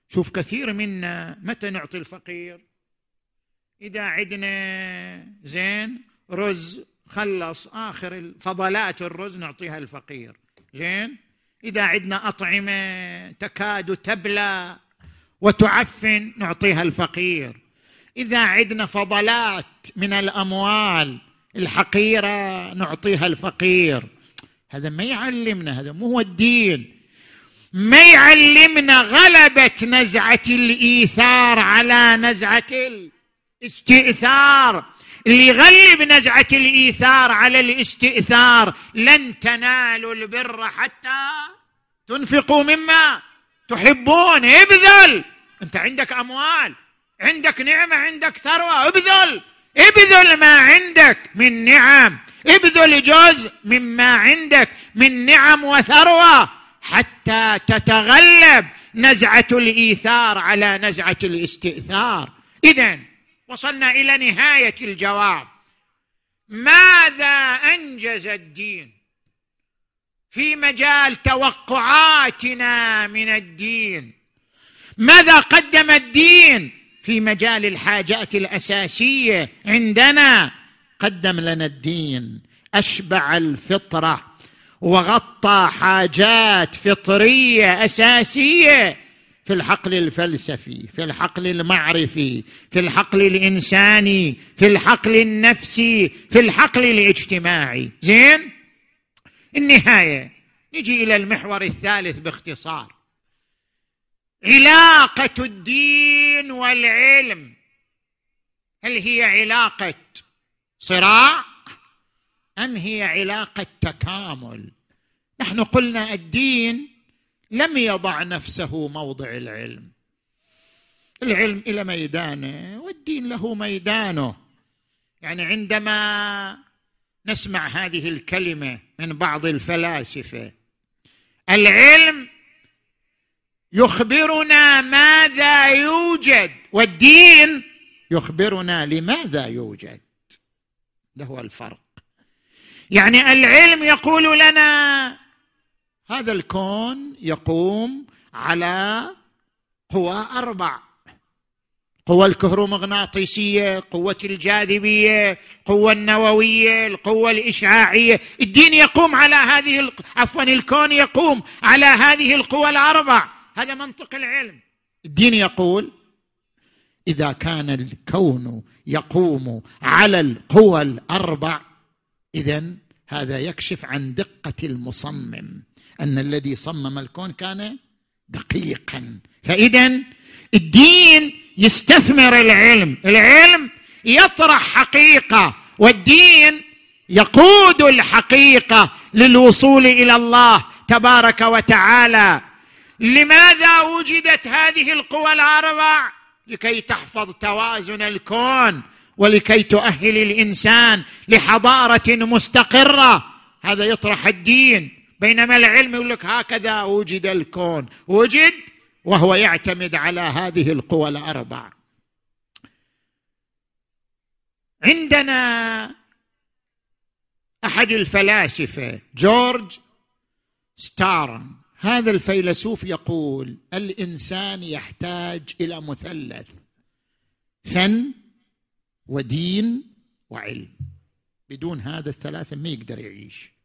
شوف كثير منا متى نعطي الفقير؟ إذا عندنا زين رز خلص آخر فضلات الرز نعطيها الفقير. زين؟ إذا عندنا أطعمة تكاد تبلى وتعفن نعطيها الفقير. إذا عندنا فضلات من الأموال الحقيرة نعطيها الفقير. هذا ما يعلمنا هذا مو هو الدين. ما يعلمنا غلبة نزعة الإيثار على نزعة الاستئثار اللي يغلب نزعة الإيثار على الاستئثار لن تنالوا البر حتى تنفقوا مما تحبون. ابذل! أنت عندك أموال عندك نعمة عندك ثروة ابذل! ابذل ما عندك من نعم ابذل جزء مما عندك من نعم وثروة حتى تتغلب نزعة الإيثار على نزعة الاستئثار. اذا وصلنا إلى نهاية الجواب. ماذا أنجز الدين في مجال توقعاتنا من الدين؟ ماذا قدم الدين في مجال الحاجات الأساسية عندنا؟ قدم لنا الدين أشبع الفطرة وغطى حاجات فطرية أساسية في الحقل الفلسفي في الحقل المعرفي في الحقل الإنساني في الحقل النفسي في الحقل الاجتماعي. زين؟ النهاية. نجي إلى المحور الثالث باختصار. علاقة الدين والعلم. هل هي علاقة صراع أم هي علاقة تكامل؟ نحن قلنا الدين لم يضع نفسه موضع العلم. العلم إلى ميدانه والدين له ميدانه. يعني عندما نسمع هذه الكلمة من بعض الفلاسفة العلم يخبرنا ماذا يوجد والدين يخبرنا لماذا يوجد. ده هو الفرق. يعني العلم يقول لنا هذا الكون يقوم على قوى أربع. قوة الكهرومغناطيسية قوة الجاذبية القوة النووية القوة الإشعاعية. الدين يقوم على هذه عفوا الكون يقوم على هذه القوى الأربع. هذا منطق العلم. الدين يقول إذا كان الكون يقوم على القوى الأربع إذا هذا يكشف عن دقة المصمم. أن الذي صمم الكون كان دقيقا. فإذا الدين يستثمر العلم. العلم يطرح حقيقة والدين يقود الحقيقة للوصول إلى الله تبارك وتعالى. لماذا وجدت هذه القوى الأربع؟ لكي تحفظ توازن الكون ولكي تؤهل الإنسان لحضارة مستقرة. هذا يطرح الدين. بينما العلم يقول لك هكذا وجد الكون. وجد وهو يعتمد على هذه القوى الأربع. عندنا أحد الفلاسفة جورج ستارن. هذا الفيلسوف يقول الإنسان يحتاج إلى مثلث فن ودين وعلم. بدون هذا الثلاثة ما يقدر يعيش.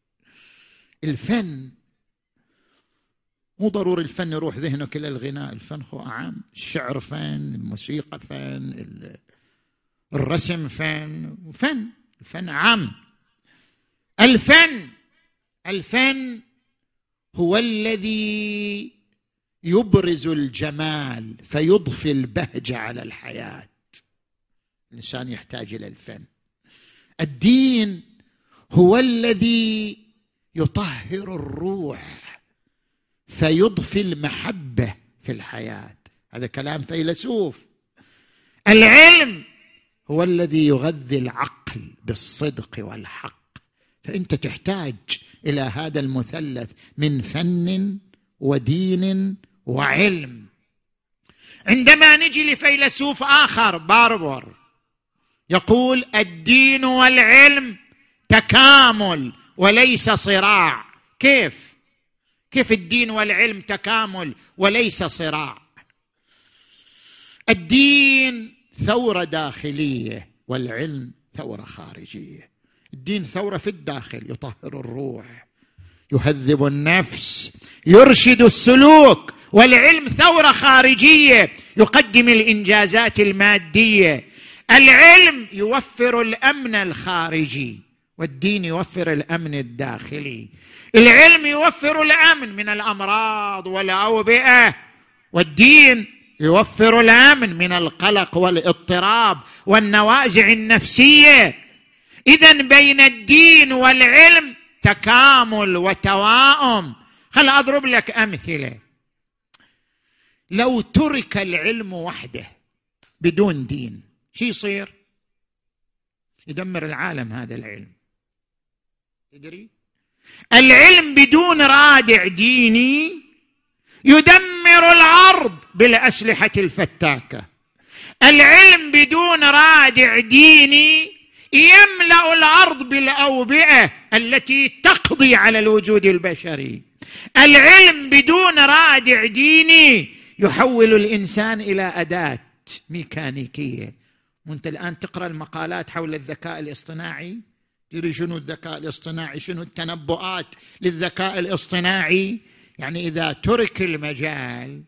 الفن. مو ضروري الفن يروح ذهنك إلى الغناء. الفن هو اعم الشعر فن الموسيقى فن الرسم فن. فن. الفن عام. الفن. الفن هو الذي يبرز الجمال فيضفي البهجه على الحياة. الإنسان يحتاج إلى الفن. الدين هو الذي يطهر الروح فيضفي المحبة في الحياة. هذا كلام فيلسوف. العلم هو الذي يغذي العقل بالصدق والحق. فأنت تحتاج إلى هذا المثلث من فن ودين وعلم. عندما نجي لفيلسوف آخر باربر يقول الدين والعلم تكامل. وليس صراع. كيف؟ كيف الدين والعلم تكامل وليس صراع؟ الدين ثورة داخلية والعلم ثورة خارجية. الدين ثورة في الداخل يطهر الروح يهذب النفس يرشد السلوك والعلم ثورة خارجية يقدم الإنجازات المادية. العلم يوفر الأمن الخارجي. والدين يوفر الأمن الداخلي. العلم يوفر الأمن من الأمراض والأوبئة. والدين يوفر الأمن من القلق والاضطراب والنوازع النفسية. اذا بين الدين والعلم تكامل وتواؤم. خل أضرب لك أمثلة. لو ترك العلم وحده بدون دين شو يصير؟ يدمر العالم هذا العلم. تدري العلم بدون رادع ديني يدمر العرض بالأسلحة الفتاكة. العلم بدون رادع ديني يملأ الأرض بالأوبئة التي تقضي على الوجود البشري. العلم بدون رادع ديني يحول الإنسان إلى أداة ميكانيكية. وانت الآن تقرأ المقالات حول الذكاء الاصطناعي؟ تدري شنو الذكاء الاصطناعي؟ شنو التنبؤات للذكاء الاصطناعي؟ يعني إذا ترك المجال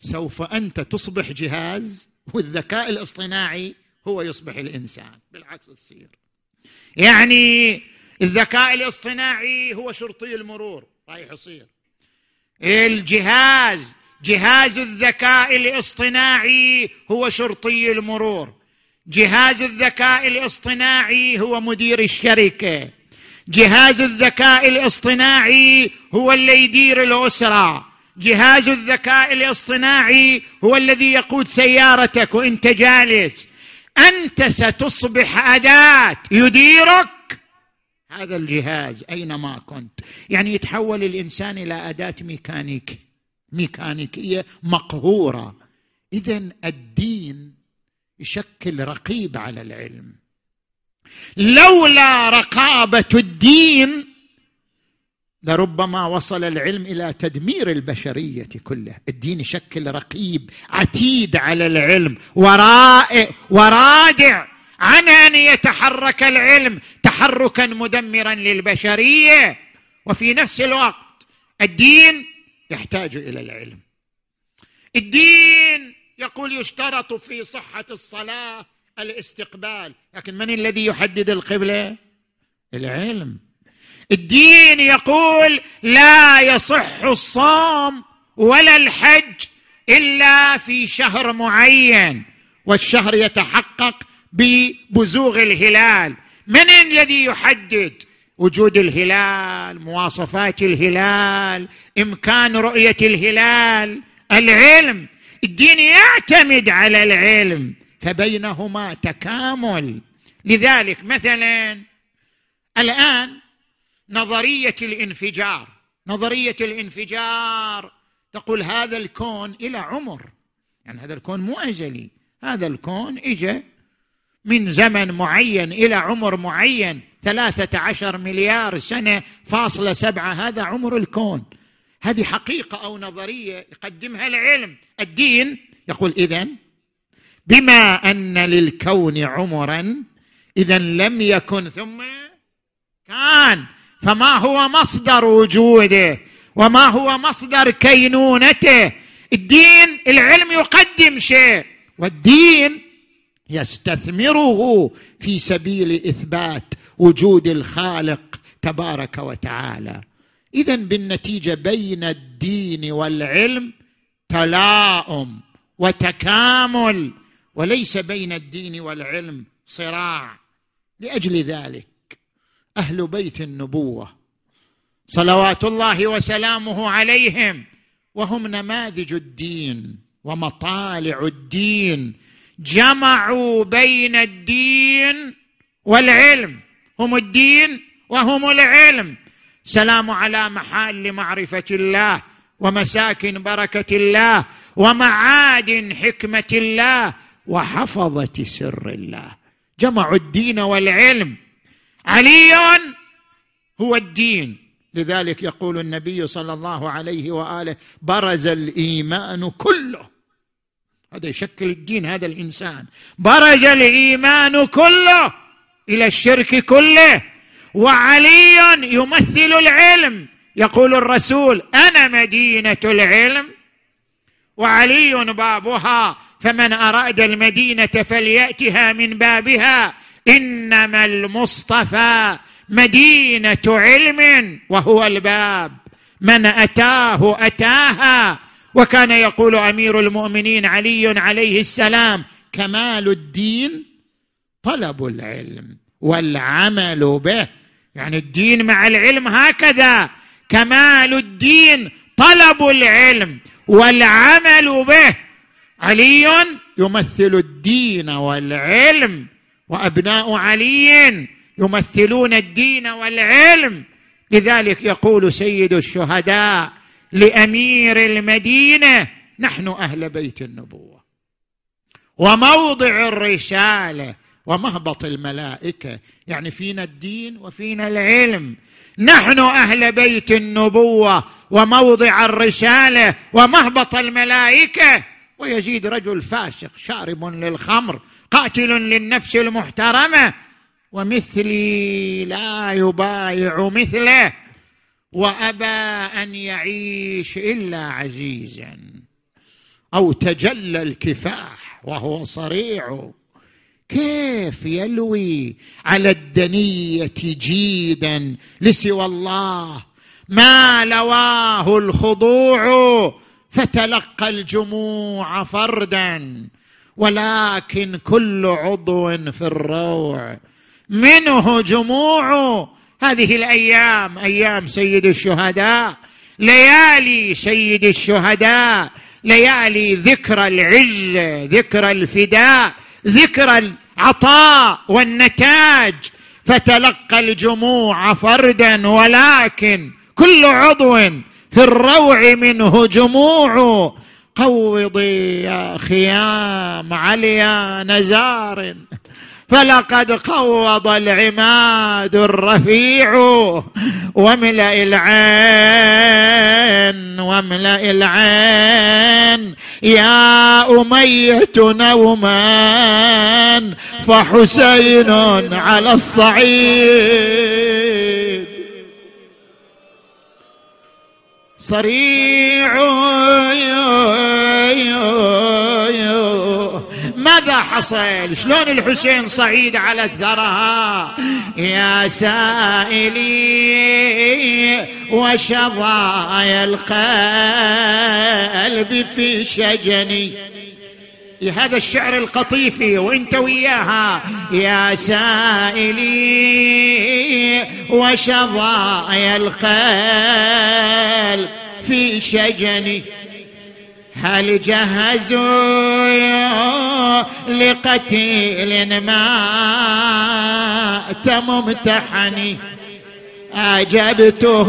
سوف أنت تصبح جهاز والذكاء الاصطناعي هو يصبح الإنسان بالعكس تصير. يعني الذكاء الاصطناعي هو شرطي المرور رايح يصير. الجهاز جهاز الذكاء الاصطناعي هو شرطي المرور. جهاز الذكاء الاصطناعي هو مدير الشركة. جهاز الذكاء الاصطناعي هو اللي يدير الأسرة. جهاز الذكاء الاصطناعي هو الذي يقود سيارتك وانت جالس. أنت ستصبح أداة يديرك. هذا الجهاز أينما كنت. يعني يتحول الإنسان إلى أداة ميكانيك. ميكانيكية مقهورة. اذا الدين يشكل رقيب على العلم. لولا رقابة الدين لربما وصل العلم إلى تدمير البشرية كلها. الدين يشكل رقيب عتيد على العلم ورائع ورادع. عن أن يتحرك العلم تحركا مدمرا للبشرية. وفي نفس الوقت الدين يحتاج إلى العلم. الدين يقول يشترط في صحة الصلاة الاستقبال. لكن من الذي يحدد القبلة؟ العلم. الدين يقول لا يصح الصوم ولا الحج إلا في شهر معين والشهر يتحقق ببزوغ الهلال. من الذي يحدد؟ وجود الهلال مواصفات الهلال إمكان رؤية الهلال. العلم الدين يعتمد على العلم فبينهما تكامل. لذلك مثلا الآن نظرية الانفجار نظرية الانفجار تقول هذا الكون إلى عمر. يعني هذا الكون مو ازلي هذا الكون اجى من زمن معين إلى عمر معين ثلاثة عشر مليار سنة فاصلة سبعة هذا عمر الكون. هذه حقيقة أو نظرية يقدمها العلم. الدين يقول اذا بما أن للكون عمرا اذا لم يكن ثم كان. فما هو مصدر وجوده؟ وما هو مصدر كينونته؟ الدين العلم يقدم شيء. والدين يستثمره في سبيل إثبات وجود الخالق تبارك وتعالى. اذا بالنتيجة بين الدين والعلم تلاؤم وتكامل وليس بين الدين والعلم صراع. لأجل ذلك أهل بيت النبوة صلوات الله وسلامه عليهم وهم نماذج الدين ومطالع الدين جمعوا بين الدين والعلم. هم الدين وهم العلم. سلام على محال معرفه الله ومساكن بركة الله ومعادن حكمة الله وحفظة سر الله. جمعوا الدين والعلم. علي هو الدين. لذلك يقول النبي صلى الله عليه وآله برز الإيمان كله. هذا يشكل الدين هذا الإنسان. برز الإيمان كله إلى الشرك كله. وعلي يمثل العلم. يقول الرسول أنا مدينة العلم. وعلي بابها فمن أراد المدينة فليأتها من بابها. إنما المصطفى مدينة علم وهو الباب. من أتاه أتاها. وكان يقول أمير المؤمنين علي عليه السلام كمال الدين طلب العلم والعمل به. يعني الدين مع العلم هكذا. كمال الدين طلب العلم والعمل به علي يمثل الدين والعلم وأبناء علي يمثلون الدين والعلم. لذلك يقول سيد الشهداء لأمير المدينة نحن أهل بيت النبوة. وموضع الرسالة ومهبط الملائكة. يعني فينا الدين وفينا العلم. نحن أهل بيت النبوة وموضع الرسالة ومهبط الملائكة. ويزيد رجل فاسق شارب للخمر قاتل للنفس المحترمة. ومثلي لا يبايع مثله. وأبى أن يعيش إلا عزيزا. أو تجلى الكفاح وهو صريع. كيف يلوي على الدنية جيدا لسوى الله؟ ما لواه الخضوع فتلقى الجموع فردا ولكن كل عضو في الروع. منه جموع هذه الأيام أيام سيد الشهداء. ليالي سيد الشهداء ليالي ذكرى العزه ذكرى الفداء. ذكرى العطاء والنتاج فتلقى الجموع فردا ولكن كل عضو في الروع منه جموع. قوضي يا خيام عليا نزار. فلقد قوض العماد الرفيع واملأ العين واملأ العين. يا أمية نوما فحسين على الصعيد. صريع ماذا حصل؟ شلون الحسين صعيد على الثرى؟ يا سائلي وشظايا القلب في شجني. هذا الشعر القطيفي وانت وياها. يا سائلي وشظايا القلب في شجني. هل جهزوا لقتيل مات ممتحني؟ أجبته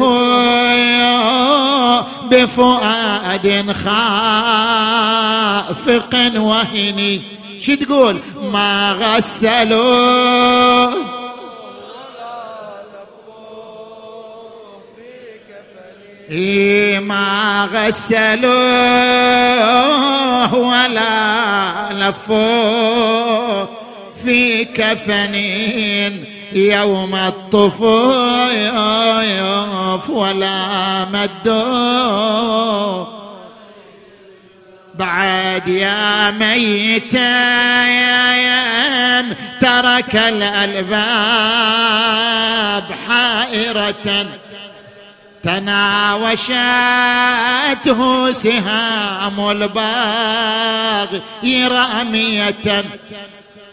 بفؤاد خافق وهني. شو تقول؟ ما غسلوا ما غسلوه ولا لفوه في كفنين يوم الطفوف ولا مدوه. بعد يا يا ترك الألباب حائرة تناوشته سهام الباغ رامية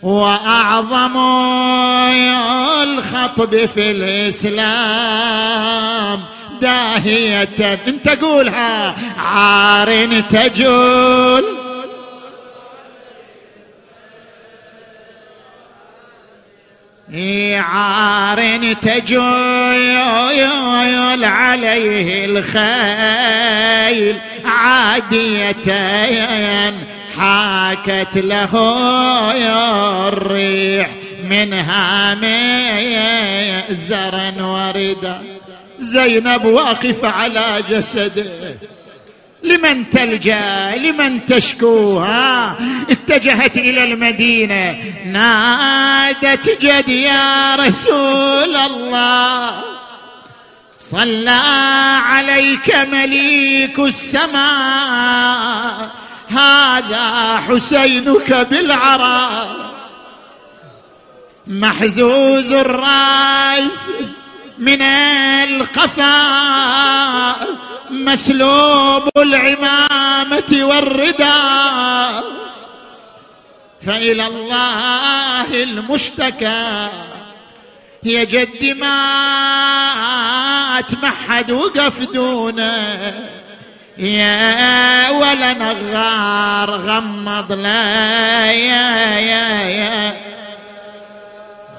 وأعظم الخطب في الإسلام. داهية. أنت قولها. عار تجول. عار تجول عليه الخيل عادية حاكت له الريح من هام زرا وردا زينب واقفة على جسده لمن تلجأ لمن تشكوها اتجهت إلى المدينة. نادت جد يا رسول الله. صلى عليك مليك السماء. هذا حسينك بالعراء. محزوز الرأس من القفا مسلوب العمامة والرداء فإلى الله المشتكى. هي جد ما حد وقف دونه يا ولا نغار غمض لا يا يا يا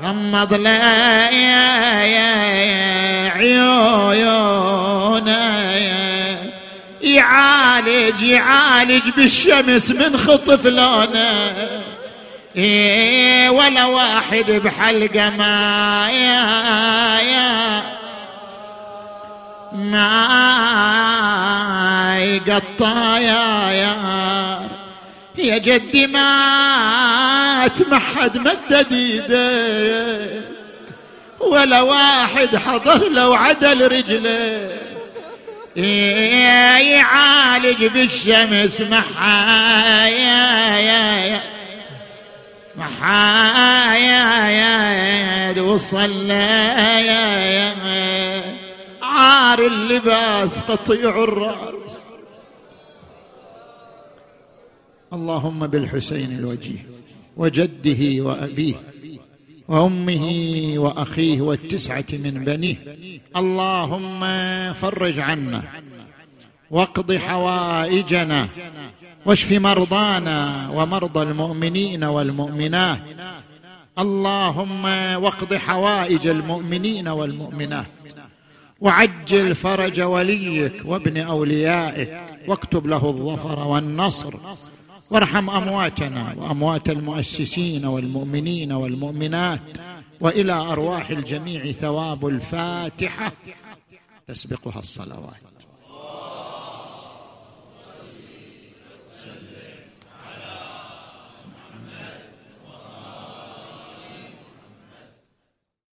غمض لا يا يا يا عيونا يا يعالج يعالج بالشمس من خطف لونه. إيه ولا واحد بحلقة ما يا يا. ما يقطع يا يا. يا جدي مات ما حد مدد ايده ولا واحد حضر لو عدل رجله. يعالج بالشمس محايا يا يا. محايا يا وصل يا يا. عار اللباس قطيع الرأس. اللهم بالحسين الوجيه وجده وأبيه. وأمه وأخيه والتسعة من بنيه. اللهم فرج عنا واقض حوائجنا واشف مرضانا ومرضى المؤمنين والمؤمنات. اللهم واقض حوائج المؤمنين والمؤمنات. وعجل فرج وليك وابن أوليائك واكتب له الظفر والنصر. وارحم أمواتنا وأموات المؤسسين والمؤمنين والمؤمنات وإلى أرواح الجميع ثواب الفاتحة. تسبقها الصلوات.